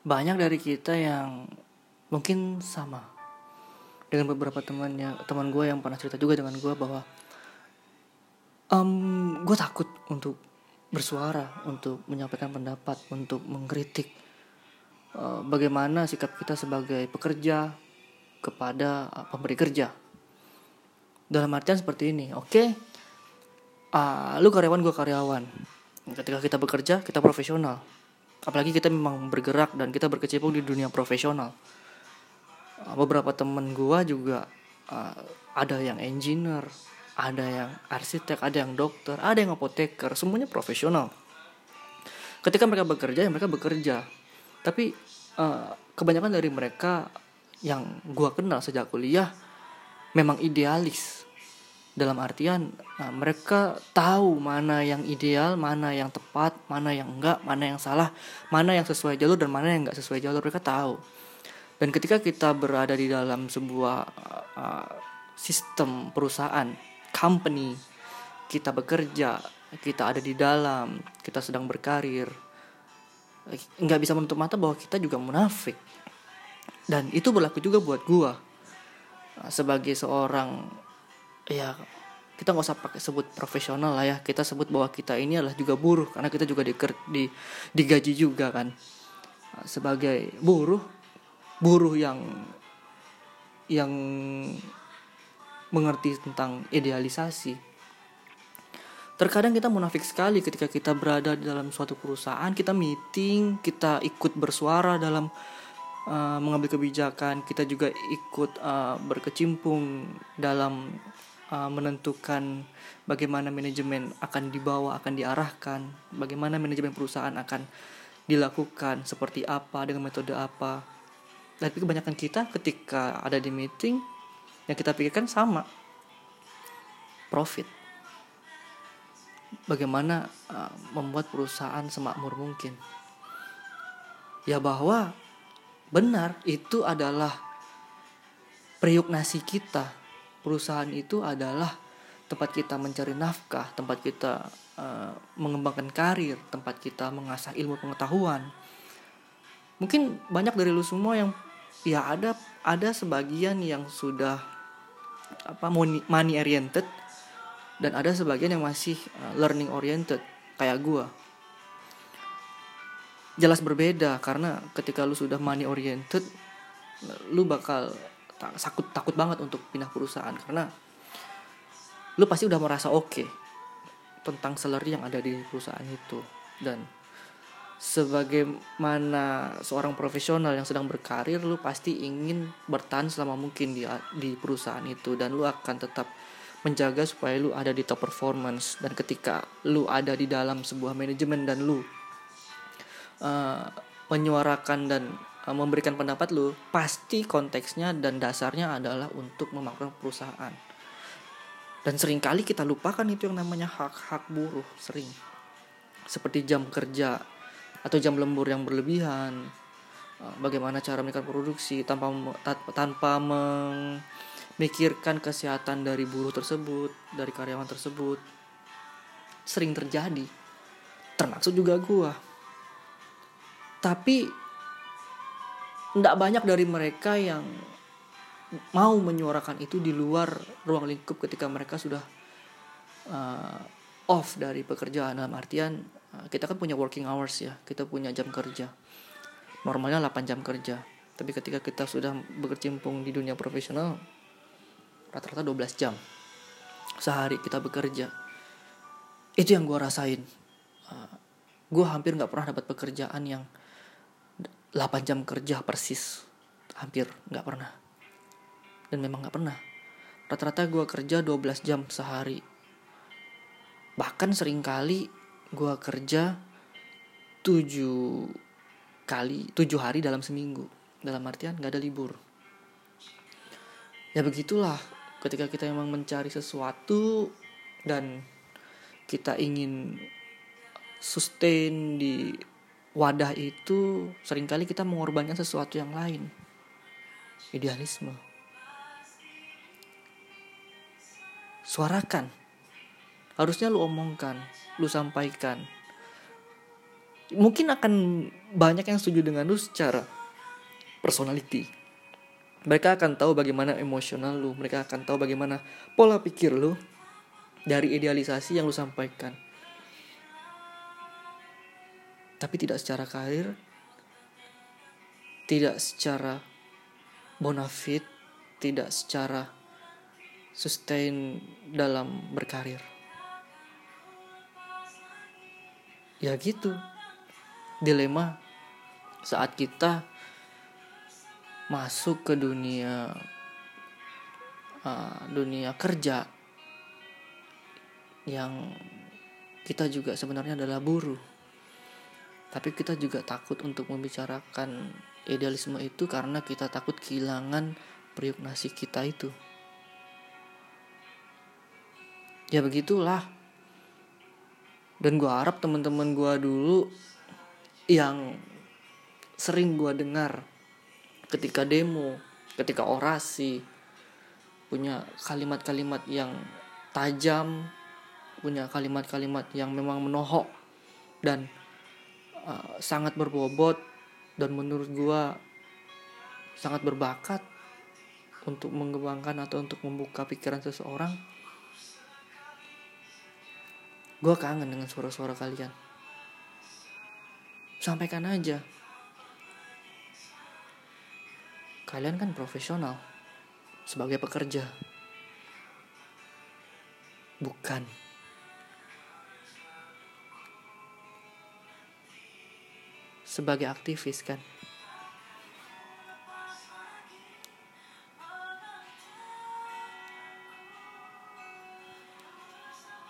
banyak dari kita yang mungkin sama dengan beberapa temannya teman gue yang pernah cerita juga dengan gue bahwa um, gue takut untuk bersuara untuk menyampaikan pendapat untuk mengkritik uh, bagaimana sikap kita sebagai pekerja kepada uh, pemberi kerja. Dalam artian seperti ini oke? Okay? uh, lu karyawan gue karyawan. Ketika kita bekerja kita profesional apalagi kita memang bergerak dan kita berkecimpung di dunia profesional. Uh, beberapa temen gue juga uh, ada yang engineer ada yang arsitek ada yang dokter ada yang apoteker semuanya profesional. Ketika mereka bekerja ya mereka bekerja. Tapi uh, kebanyakan dari mereka yang gue kenal sejak kuliah memang idealis dalam artian nah, mereka tahu mana yang ideal mana yang tepat mana yang enggak mana yang salah mana yang sesuai jalur dan mana yang enggak sesuai jalur. Mereka tahu. Dan ketika kita berada di dalam sebuah uh, sistem perusahaan company kita bekerja kita ada di dalam kita sedang berkarir nggak bisa menutup mata bahwa kita juga munafik. Dan itu berlaku juga buat gua. Sebagai seorang ya kita nggak usah pakai sebut profesional lah ya. Kita sebut bahwa kita ini adalah juga buruh karena kita juga di, di digaji juga kan. Sebagai buruh buruh yang yang mengerti tentang idealisasi. Terkadang kita munafik sekali ketika kita berada di dalam suatu perusahaan kita meeting kita ikut bersuara dalam uh, mengambil kebijakan kita juga ikut uh, berkecimpung dalam uh, menentukan bagaimana manajemen akan dibawa, akan diarahkan, bagaimana manajemen perusahaan akan dilakukan, seperti apa, dengan metode apa. Tapi kebanyakan kita ketika ada di meeting, yang kita pikirkan sama, profit. Bagaimana uh, membuat perusahaan semakmur mungkin. Ya bahwa benar itu adalah periuk nasi kita perusahaan itu adalah tempat kita mencari nafkah, tempat kita uh, mengembangkan karir, tempat kita mengasah ilmu pengetahuan. Mungkin banyak dari lu semua yang ya ada ada sebagian yang sudah apa money oriented dan ada sebagian yang masih uh, learning oriented kayak gua. Jelas berbeda karena ketika lu sudah money oriented lu bakal takut takut banget untuk pindah perusahaan karena lu pasti udah merasa oke okay tentang salary yang ada di perusahaan itu. Dan sebagaimana seorang profesional yang sedang berkarir lu pasti ingin bertahan selama mungkin di di perusahaan itu. Dan lu akan tetap menjaga supaya lu ada di top performance. Dan ketika lu ada di dalam sebuah manajemen dan lu uh, menyuarakan dan Eh, memberikan pendapat lu pasti konteksnya dan dasarnya adalah untuk memaknai perusahaan. Dan sering kali kita lupakan itu yang namanya hak-hak buruh sering. Seperti jam kerja atau jam lembur yang berlebihan eh, bagaimana cara mereka produksi tanpa tanpa memikirkan kesehatan dari buruh tersebut dari karyawan tersebut. Sering terjadi. Termasuk juga gua. Tapi tidak banyak dari mereka yang mau menyuarakan itu di luar ruang lingkup ketika mereka sudah uh, off dari pekerjaan. Dalam artian uh, kita kan punya working hours ya kita punya jam kerja. Normalnya 8 jam kerja. Tapi ketika kita sudah berkecimpung di dunia profesional rata-rata 12 jam sehari kita bekerja. Itu yang gue rasain. Uh, gue hampir nggak pernah dapat pekerjaan yang 8 jam kerja persis. Hampir nggak pernah. Dan memang nggak pernah. Rata-rata gue kerja 12 jam sehari. Bahkan sering kali gue kerja 7 kali 7 hari dalam seminggu. Dalam artian nggak ada libur. Ya begitulah. Ketika kita memang mencari sesuatu dan kita ingin sustain di wadah itu sering kali kita mengorbankan sesuatu yang lain. Idealisme. Suarakan. Harusnya lu omongkan, lu sampaikan. mungkin akan banyak yang setuju dengan lu secara personality mereka akan tahu bagaimana emosional lu mereka akan tahu bagaimana pola pikir lu dari idealisasi yang lu sampaikan tapi tidak secara karir tidak secara bonafit tidak secara sustain dalam berkarir. Ya gitu. Dilema saat kita masuk ke dunia uh, dunia kerja yang kita juga sebenarnya adalah buruh tapi kita juga takut untuk membicarakan idealisme itu karena kita takut kehilangan periuk nasi kita itu. Ya begitulah. Dan gue harap teman-teman gue dulu yang sering gue dengar ketika demo, ketika orasi, punya kalimat-kalimat yang tajam, punya kalimat-kalimat yang memang menohok dan uh, sangat berbobot dan menurut gue sangat berbakat untuk mengembangkan atau untuk membuka pikiran seseorang. Gue kangen dengan suara-suara kalian. Sampaikan aja. Kalian kan profesional sebagai pekerja. Bukan sebagai aktivis kan